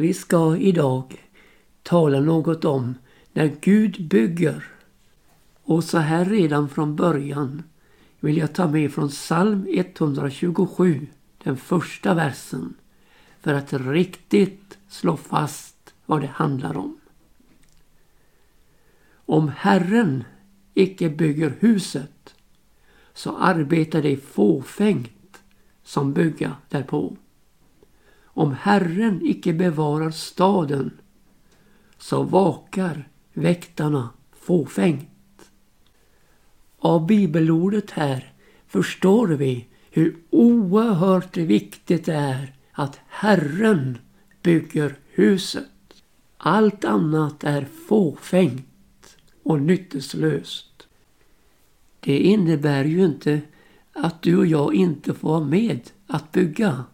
Vi ska idag tala något om när Gud bygger. Och så här redan från början vill jag ta med från psalm 127, den första versen, för att riktigt slå fast vad det handlar om. Om Herren icke bygger huset så arbetar det fåfängt som bygga därpå. Om Herren icke bevarar staden så vakar väktarna fåfängt. Av bibelordet här förstår vi hur oerhört viktigt det är att Herren bygger huset. Allt annat är fåfängt och nytteslöst. Det innebär ju inte att du och jag inte får vara med att bygga.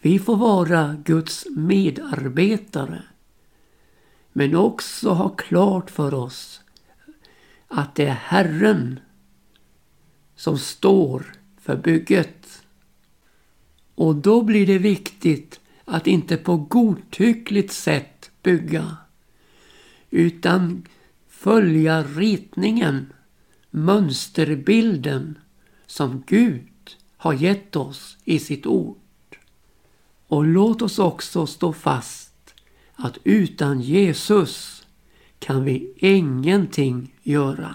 Vi får vara Guds medarbetare. Men också ha klart för oss att det är Herren som står för bygget. Och då blir det viktigt att inte på godtyckligt sätt bygga utan följa ritningen, mönsterbilden som Gud har gett oss i sitt ord. Och låt oss också stå fast att utan Jesus kan vi ingenting göra.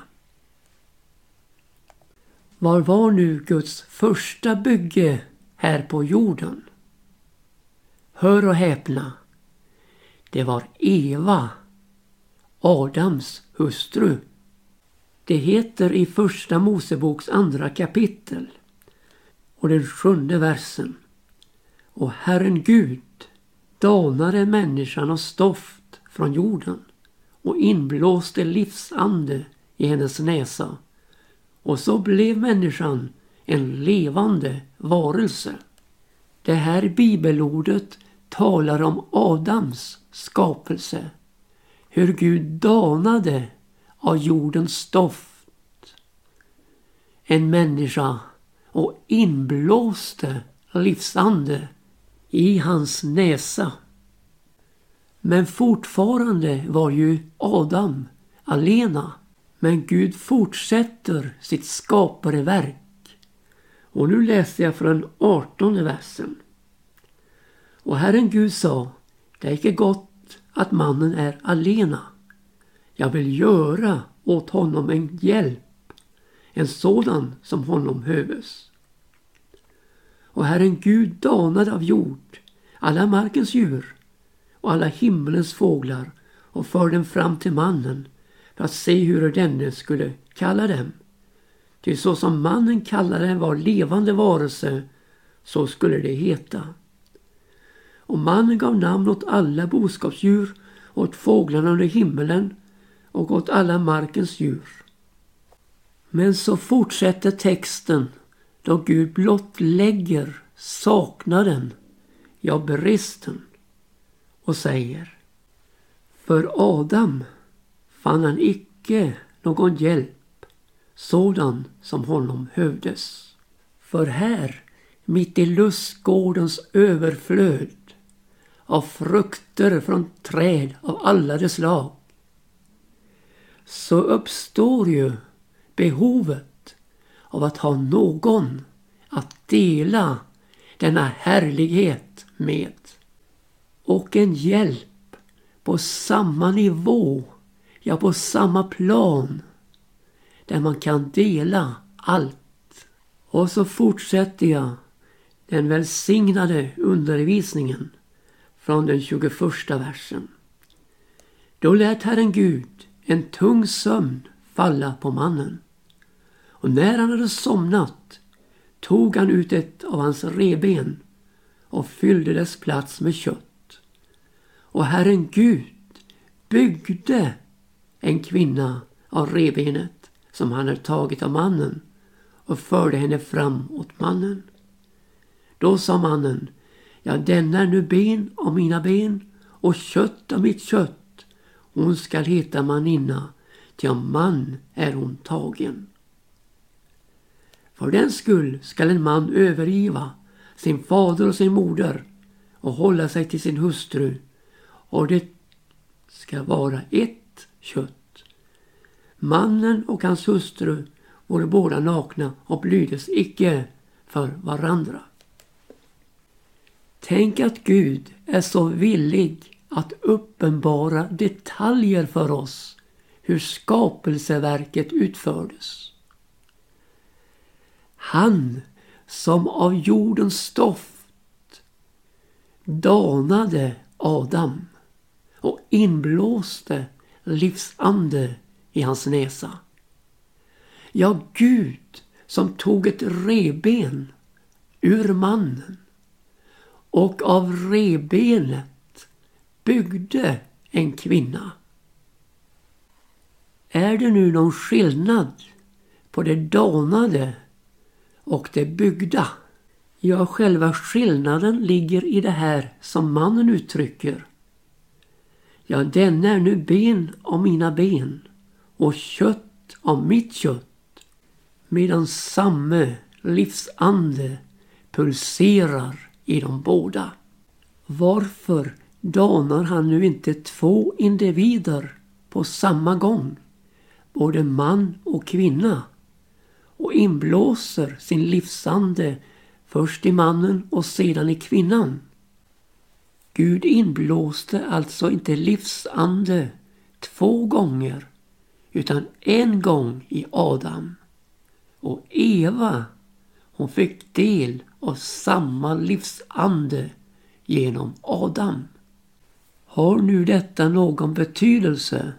Var var nu Guds första bygge här på jorden? Hör och häpna. Det var Eva, Adams hustru. Det heter i Första Moseboks andra kapitel och den sjunde versen. Och Herren Gud danade människan av stoft från jorden och inblåste livsande i hennes näsa. Och så blev människan en levande varelse. Det här bibelordet talar om Adams skapelse. Hur Gud danade av jordens stoft en människa och inblåste livsande i hans näsa. Men fortfarande var ju Adam alena. Men Gud fortsätter sitt skapareverk. Och nu läser jag från 18 versen. Och Herren Gud sa, det är icke gott att mannen är alena. Jag vill göra åt honom en hjälp, en sådan som honom höves. Och Herren Gud danade av jord alla markens djur och alla himmelens fåglar och förde dem fram till mannen för att se hur denne skulle kalla dem. Ty så som mannen kallade var levande varelse, så skulle det heta. Och mannen gav namn åt alla boskapsdjur, åt fåglarna under himmelen och åt alla markens djur. Men så fortsätter texten då Gud blottlägger saknaden, ja bristen och säger För Adam fann han icke någon hjälp sådan som honom hövdes. För här, mitt i lustgårdens överflöd av frukter från träd av alla de slag så uppstår ju behovet av att ha någon att dela denna härlighet med. Och en hjälp på samma nivå, ja på samma plan där man kan dela allt. Och så fortsätter jag den välsignade undervisningen från den 21 versen. Då lät Herren Gud en tung sömn falla på mannen. Och när han hade somnat tog han ut ett av hans reben och fyllde dess plats med kött. Och Herren Gud byggde en kvinna av rebenet som han hade tagit av mannen och förde henne fram åt mannen. Då sa mannen, ja denna är nu ben av mina ben och kött av mitt kött hon skall heta maninna, till av man är hon tagen. För den skull skall en man övergiva sin fader och sin moder och hålla sig till sin hustru och det ska vara ett kött. Mannen och hans hustru vore båda nakna och blydes icke för varandra. Tänk att Gud är så villig att uppenbara detaljer för oss hur skapelseverket utfördes. Han som av jordens stoft danade Adam och inblåste livsande i hans näsa. Ja, Gud som tog ett reben ur mannen och av rebenet byggde en kvinna. Är det nu någon skillnad på det danade och det byggda? Ja, själva skillnaden ligger i det här som mannen uttrycker. Ja, denne är nu ben av mina ben och kött av mitt kött. Medan samme livsande pulserar i de båda. Varför danar han nu inte två individer på samma gång? Både man och kvinna. Och inblåser sin livsande först i mannen och sedan i kvinnan. Gud inblåste alltså inte livsande två gånger utan en gång i Adam. Och Eva, hon fick del av samma livsande genom Adam. Har nu detta någon betydelse?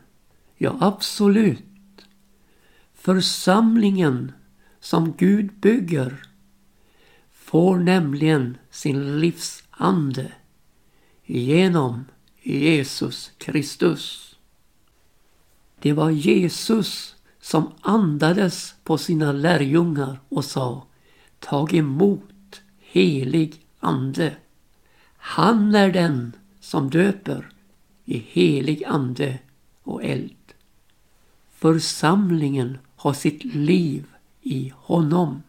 Ja, absolut. Församlingen som Gud bygger får nämligen sin livsande genom Jesus Kristus. Det var Jesus som andades på sina lärjungar och sa Tag emot helig ande. Han är den som döper i helig ande och eld. Församlingen har sitt liv i honom.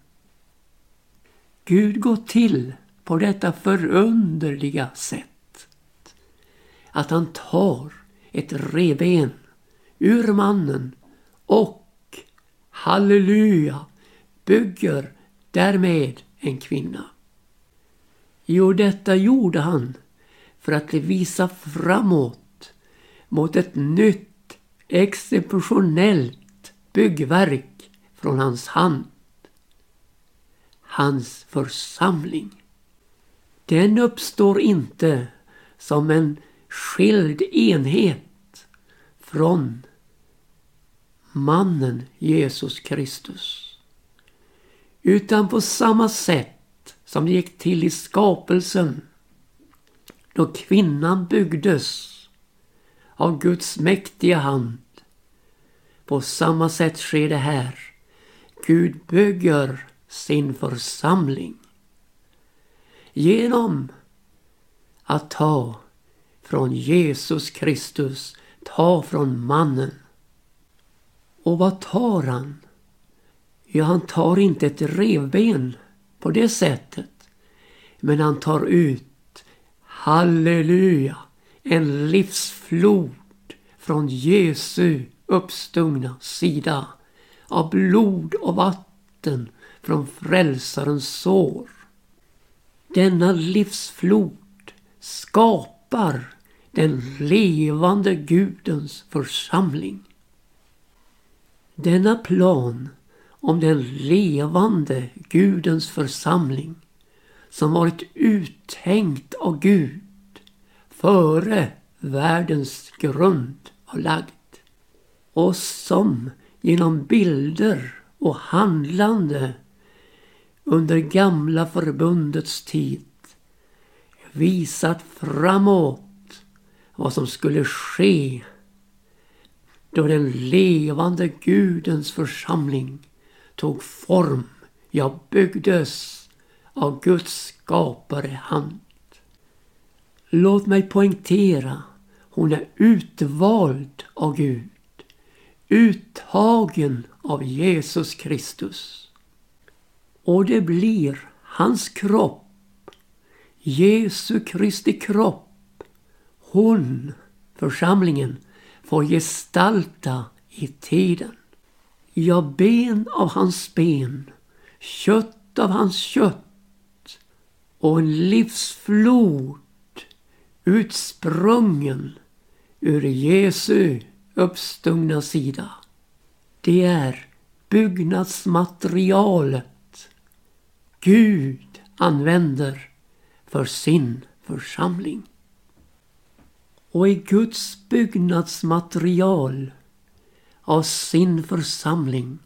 Gud går till på detta förunderliga sätt. Att han tar ett reben ur mannen och, halleluja, bygger därmed en kvinna. Jo, detta gjorde han för att visa framåt mot ett nytt exceptionellt byggverk från hans hand. Hans församling. Den uppstår inte som en skild enhet från mannen Jesus Kristus. Utan på samma sätt som det gick till i skapelsen då kvinnan byggdes av Guds mäktiga hand. På samma sätt sker det här. Gud bygger sin församling genom att ta från Jesus Kristus, ta från mannen. Och vad tar han? Ja, han tar inte ett revben på det sättet. Men han tar ut, halleluja, en livsflod från Jesu uppstungna sida av blod och vatten från frälsarens sår. Denna livsflod skapar den levande Gudens församling. Denna plan om den levande Gudens församling som varit uttänkt av Gud före världens grund var lagd och som genom bilder och handlande under gamla förbundets tid visat framåt vad som skulle ske då den levande Gudens församling tog form, ja byggdes av Guds skapare hand. Låt mig poängtera, hon är utvald av Gud. Uttagen av Jesus Kristus. Och det blir hans kropp, Jesu Kristi kropp, hon, församlingen, får gestalta i tiden. Ja, ben av hans ben, kött av hans kött och en livsflod utsprungen ur Jesu uppstungna sida. Det är byggnadsmaterialet Gud använder för sin församling. Och i Guds byggnadsmaterial av sin församling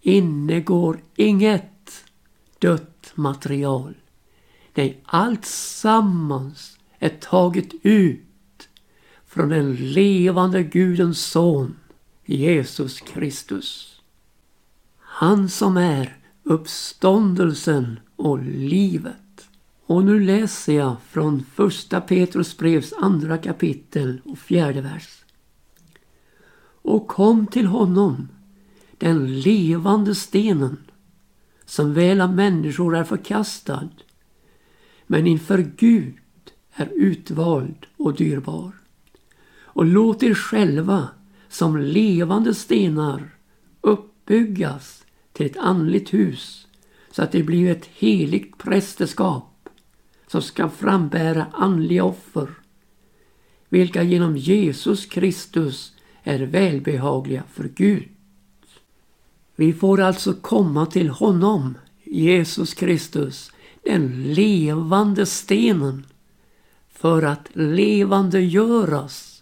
innegår inget dött material. Nej, allt sammans är taget ut från den levande Gudens son Jesus Kristus. Han som är uppståndelsen och livet. Och nu läser jag från första Petrus brevs andra kapitel och fjärde vers. Och kom till honom, den levande stenen, som väl av människor är förkastad, men inför Gud är utvald och dyrbar. Och låt er själva som levande stenar uppbyggas till ett andligt hus så att det blir ett heligt prästerskap som ska frambära andliga offer, vilka genom Jesus Kristus är välbehagliga för Gud. Vi får alltså komma till honom, Jesus Kristus, den levande stenen, för att levande göras,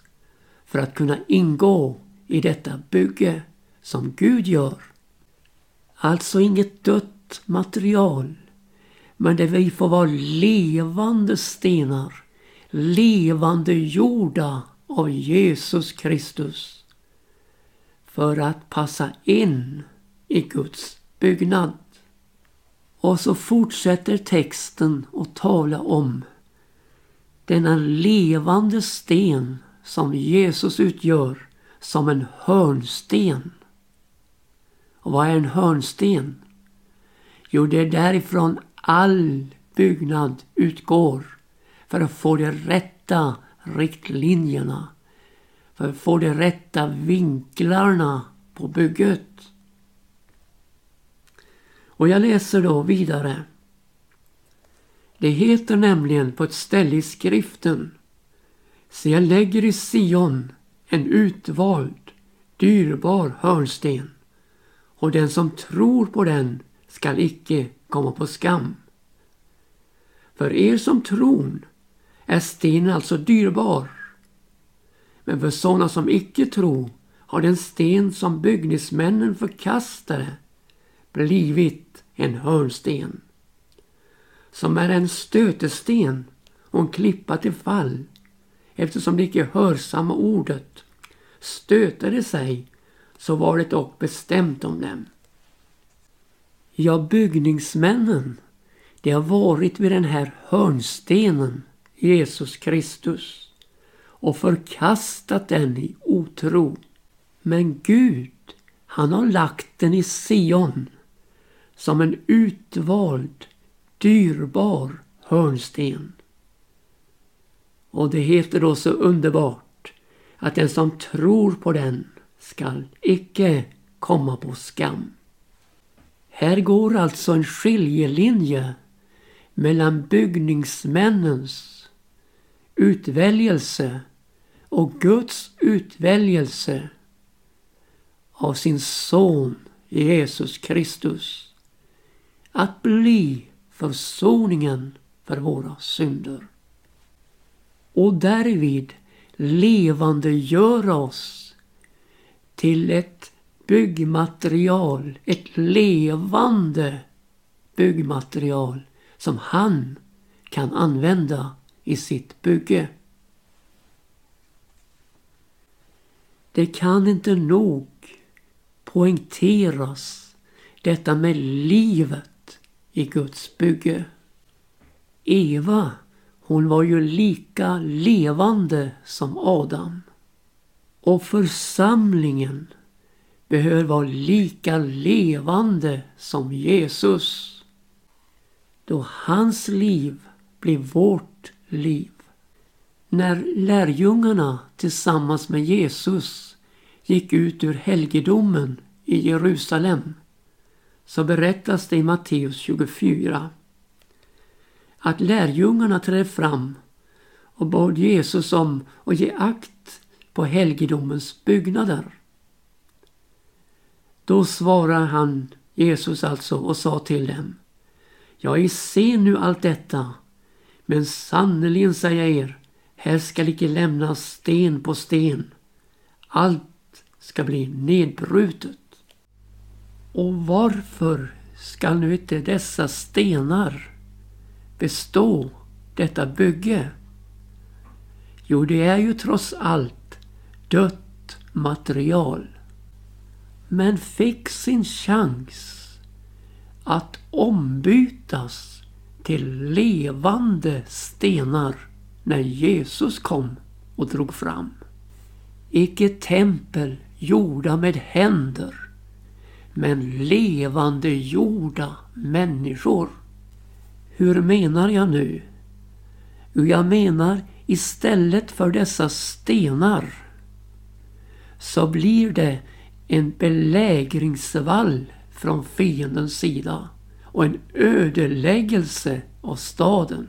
för att kunna ingå i detta bygge som Gud gör. Alltså inget dött material men där vi får vara levande stenar, levande jorda av Jesus Kristus. För att passa in i Guds byggnad. Och så fortsätter texten att tala om denna levande sten som Jesus utgör som en hörnsten. Och vad är en hörnsten? Jo, det är därifrån all byggnad utgår för att få de rätta riktlinjerna. För att få de rätta vinklarna på bygget. Och jag läser då vidare. Det heter nämligen på ett ställe i skriften. Så jag lägger i Sion en utvald, dyrbar hörnsten. Och den som tror på den skall icke komma på skam. För er som tron är stenen alltså dyrbar. Men för sådana som icke tror har den sten som byggningsmännen förkastade blivit en hörnsten. Som är en stötesten och en klippa till fall eftersom de icke hörsamma ordet stötade sig så var det dock bestämt om dem. Ja, byggningsmännen, de har varit vid den här hörnstenen, Jesus Kristus, och förkastat den i otro. Men Gud, han har lagt den i Sion som en utvald, dyrbar hörnsten. Och det heter då så underbart att den som tror på den skall icke komma på skam. Här går alltså en skiljelinje mellan byggningsmännens utväljelse och Guds utväljelse av sin son Jesus Kristus. Att bli försoningen för våra synder. Och därvid levandegöra oss till ett byggmaterial, ett levande byggmaterial som han kan använda i sitt bygge. Det kan inte nog poängteras detta med livet i Guds bygge. Eva, hon var ju lika levande som Adam. Och församlingen behöver vara lika levande som Jesus. Då hans liv blir vårt liv. När lärjungarna tillsammans med Jesus gick ut ur helgedomen i Jerusalem så berättas det i Matteus 24 att lärjungarna trädde fram och bad Jesus om att ge akt på helgedomens byggnader. Då svarade han, Jesus alltså, och sa till dem Jag ser nu allt detta, men sannerligen säger jag er, här skall icke lämnas sten på sten. Allt ska bli nedbrutet. Och varför skall nu inte dessa stenar bestå detta bygge? Jo, det är ju trots allt dött material. Men fick sin chans att ombytas till levande stenar när Jesus kom och drog fram. Icke tempel gjorda med händer men levande gjorda människor. Hur menar jag nu? Jo, jag menar istället för dessa stenar så blir det en belägringsvall från fiendens sida och en ödeläggelse av staden.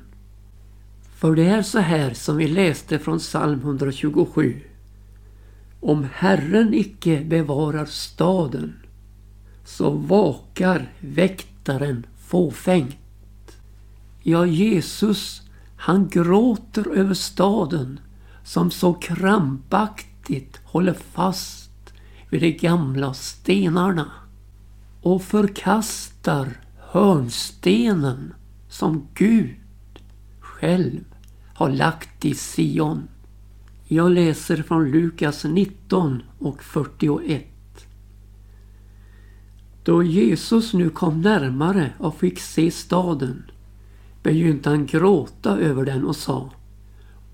För det är så här som vi läste från psalm 127. Om Herren icke bevarar staden så vakar väktaren fåfängt. Ja, Jesus han gråter över staden som så krampaktigt håller fast vid de gamla stenarna och förkastar hörnstenen som Gud själv har lagt i Sion. Jag läser från Lukas 19 och 41. Då Jesus nu kom närmare och fick se staden begynte han gråta över den och sa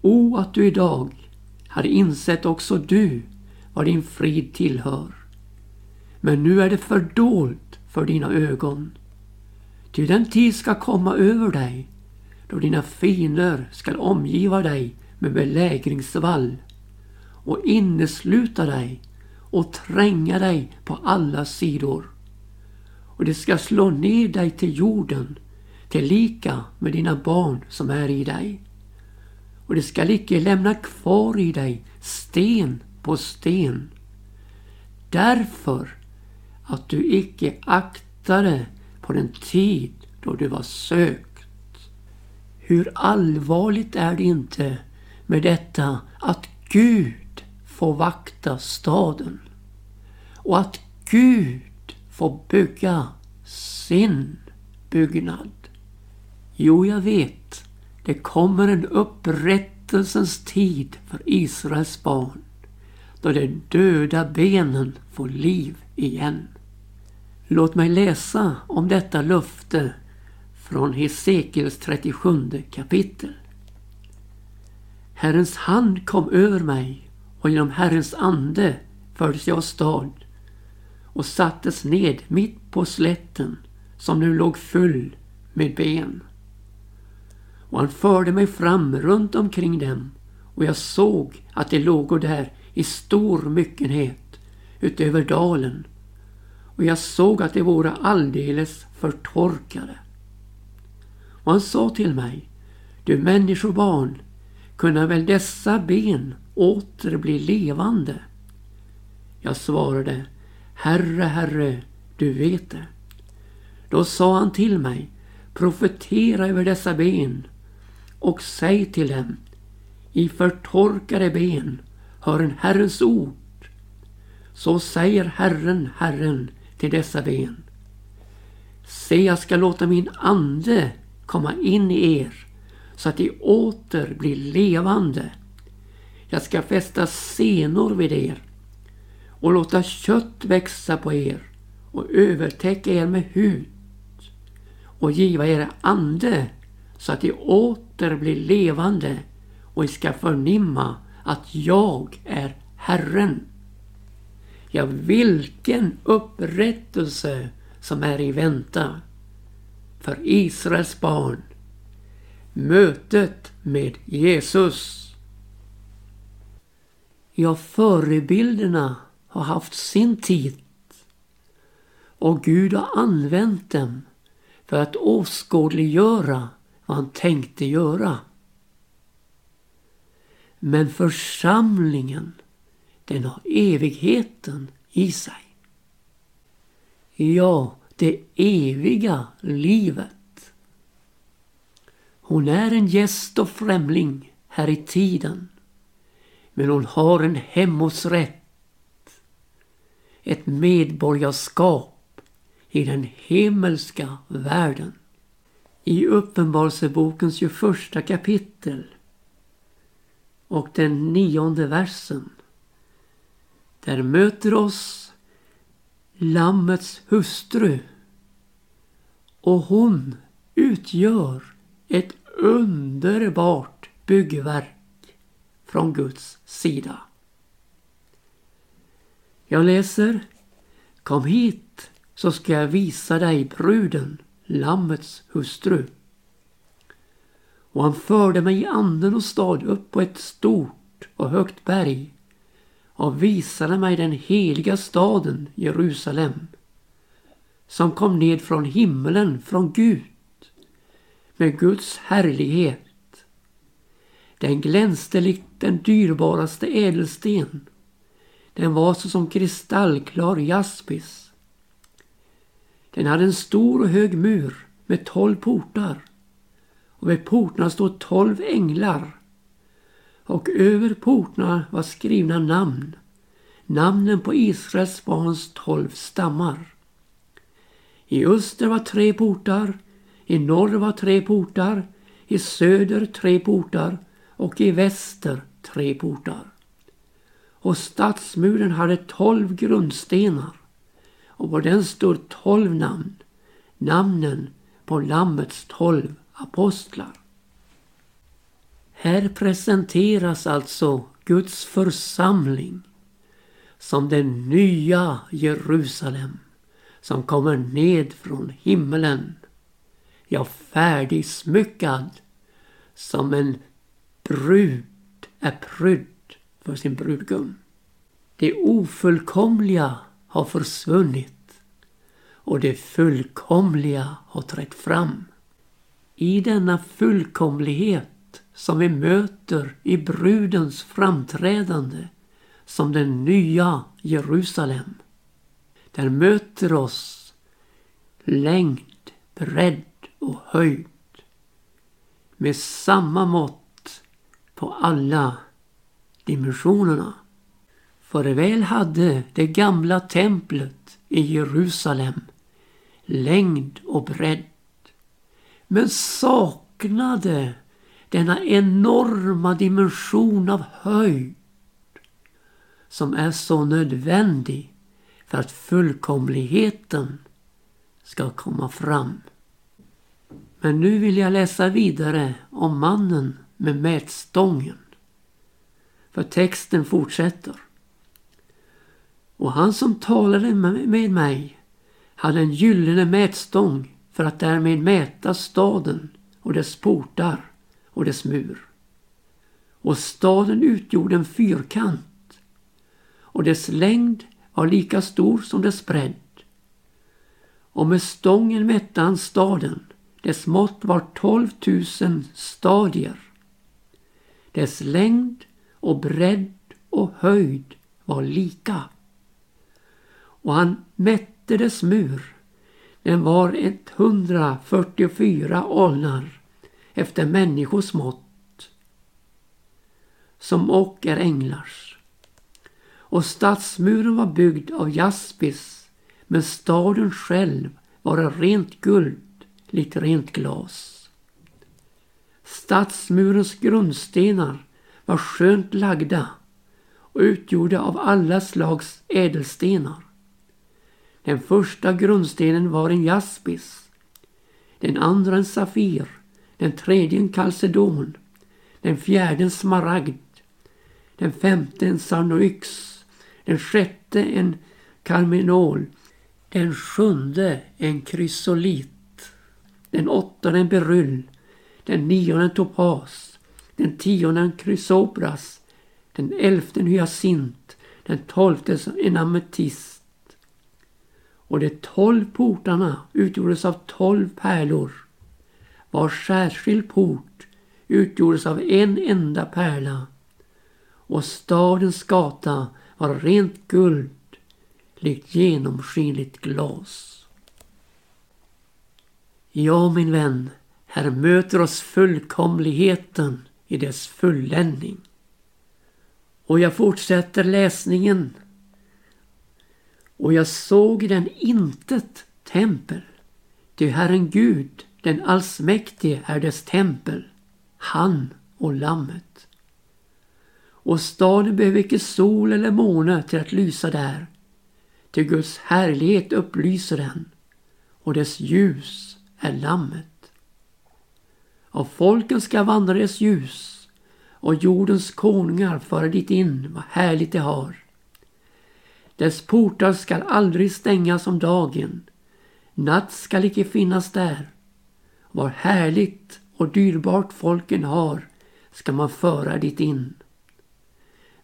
O att du idag hade insett också du vad din frid tillhör. Men nu är det fördolt för dina ögon. Ty den tid ska komma över dig då dina fiender skall omgiva dig med belägringsvall och innesluta dig och tränga dig på alla sidor. Och det ska slå ner dig till jorden tillika med dina barn som är i dig. Och det skall icke lämna kvar i dig sten på sten. Därför att du icke aktade på den tid då du var sökt. Hur allvarligt är det inte med detta att Gud får vakta staden och att Gud får bygga sin byggnad. Jo, jag vet. Det kommer en upprättelsens tid för Israels barn. Då de döda benen får liv igen. Låt mig läsa om detta löfte från Hesekiels 37 kapitel. Herrens hand kom över mig och genom Herrens ande fördes jag stad och sattes ned mitt på slätten som nu låg full med ben och han förde mig fram runt omkring dem och jag såg att de låg där i stor myckenhet utöver dalen och jag såg att de vore alldeles förtorkade. Och han sa till mig, du människobarn, kunna väl dessa ben åter bli levande? Jag svarade, Herre, Herre, du vet det. Då sa han till mig, profetera över dessa ben och säg till dem, i förtorkade ben hör en Herrens ord. Så säger Herren, Herren till dessa ben. Se, jag ska låta min ande komma in i er så att de åter blir levande. Jag ska fästa senor vid er och låta kött växa på er och övertäcka er med hud och giva er ande så att de åter bli levande och ska förnimma att jag är Herren. Ja, vilken upprättelse som är i vänta för Israels barn. Mötet med Jesus. Ja, förebilderna har haft sin tid och Gud har använt dem för att åskådliggöra vad han tänkte göra. Men församlingen, den har evigheten i sig. Ja, det eviga livet. Hon är en gäst och främling här i tiden. Men hon har en hemortsrätt. Ett medborgarskap i den himmelska världen. I Uppenbarelsebokens 21 kapitel och den nionde versen. Där möter oss Lammets hustru och hon utgör ett underbart byggverk från Guds sida. Jag läser Kom hit så ska jag visa dig bruden, Lammets hustru. Och han förde mig i anden och stad upp på ett stort och högt berg och visade mig den heliga staden Jerusalem som kom ned från himmelen från Gud med Guds härlighet. Den glänste likt den dyrbaraste ädelsten. Den var så som kristallklar jaspis. Den hade en stor och hög mur med tolv portar och vid portarna stod tolv änglar och över portarna var skrivna namn. Namnen på Israels barns tolv stammar. I öster var tre portar, i norr var tre portar, i söder tre portar och i väster tre portar. Och stadsmuren hade tolv grundstenar och på den stod tolv namn, namnen på Lammets tolv apostlar. Här presenteras alltså Guds församling som det nya Jerusalem som kommer ned från himmelen. Ja, färdigsmyckad som en brud är prydd för sin brudgum. Det ofullkomliga har försvunnit och det fullkomliga har trätt fram. I denna fullkomlighet som vi möter i brudens framträdande som den nya Jerusalem. Där möter oss längd, bredd och höjd med samma mått på alla dimensionerna. För väl hade det gamla templet i Jerusalem längd och bredd men saknade denna enorma dimension av höjd som är så nödvändig för att fullkomligheten ska komma fram. Men nu vill jag läsa vidare om mannen med mätstången. För texten fortsätter. Och han som talade med mig hade en gyllene mätstång för att därmed mäta staden och dess portar och dess mur. Och staden utgjorde en fyrkant och dess längd var lika stor som dess bredd. Och med stången mätte han staden. Dess mått var 12 000 stadier. Dess längd och bredd och höjd var lika. Och han mätte dess mur den var 144 alnar efter människors mått som och är änglars. Och stadsmuren var byggd av jaspis men staden själv var av rent guld likt rent glas. Stadsmurens grundstenar var skönt lagda och utgjorda av alla slags ädelstenar. Den första grundstenen var en jaspis. Den andra en safir. Den tredje en kalcedon. Den fjärde en smaragd. Den femte en sanoyx, Den sjätte en karminol. Den sjunde en krysolit. Den åttonde en beryll. Den nionde en topas. Den tionde en krysopras. den elfte en hyacint, den tolfte en ametist. Och de tolv portarna utgjordes av tolv pärlor. Var särskild port utgjordes av en enda pärla. Och stadens gata var rent guld, likt genomskinligt glas. Ja, min vän, här möter oss fullkomligheten i dess fulländning. Och jag fortsätter läsningen. Och jag såg i den intet tempel. Ty Herren Gud, den allsmäktige, är dess tempel, han och lammet. Och staden behöver icke sol eller måne till att lysa där. ty Guds härlighet upplyser den och dess ljus är lammet. Av folken ska vandra dess ljus och jordens konungar föra dit in vad härligt de har. Dess portar skall aldrig stängas om dagen. Natt skall icke finnas där. Vad härligt och dyrbart folken har ska man föra dit in.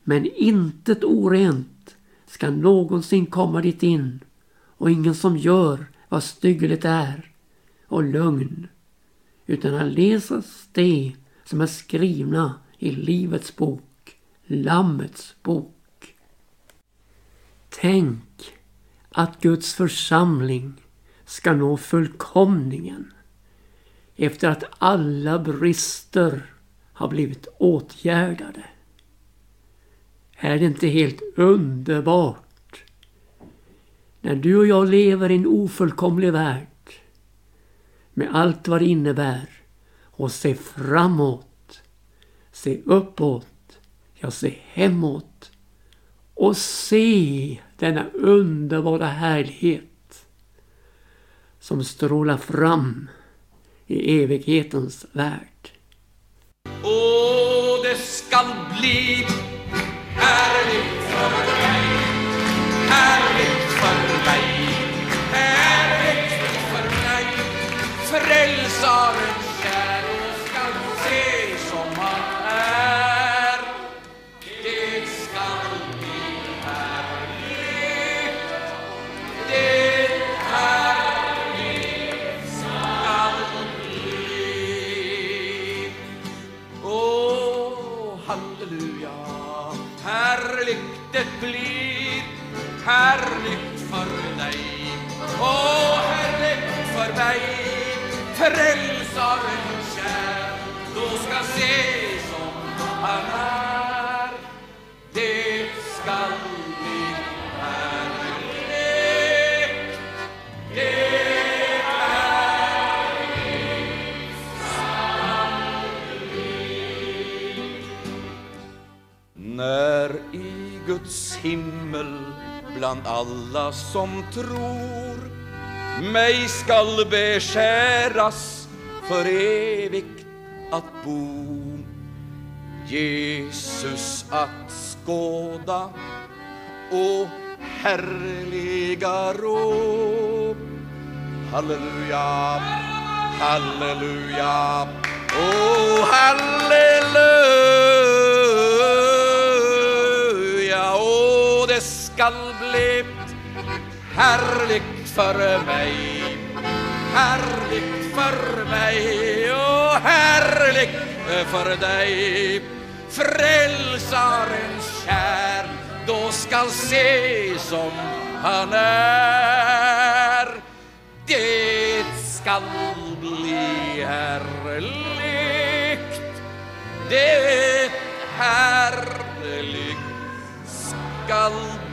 Men intet orent ska någonsin komma dit in och ingen som gör vad styggeligt är och lögn utan han läses det som är skrivna i Livets bok, Lammets bok. Tänk att Guds församling ska nå fullkomningen efter att alla brister har blivit åtgärdade. Är det inte helt underbart? När du och jag lever i en ofullkomlig värld med allt vad det innebär och se framåt, se uppåt, ja se hemåt och se denna underbara härlighet som strålar fram i evighetens värld. Åh, det skall bli härligt för mig, härligt för mig, härligt för mig. Frälsaren som tror. Mig skall beskäras för evigt att bo. Jesus att skåda och härliga rå Halleluja, halleluja, oh halleluja, oh det skall bli härligt för mig, härligt för mig, och härligt för dig. Frälsaren kär, då skall se som han är. Det skall bli härligt, det härligt skall bli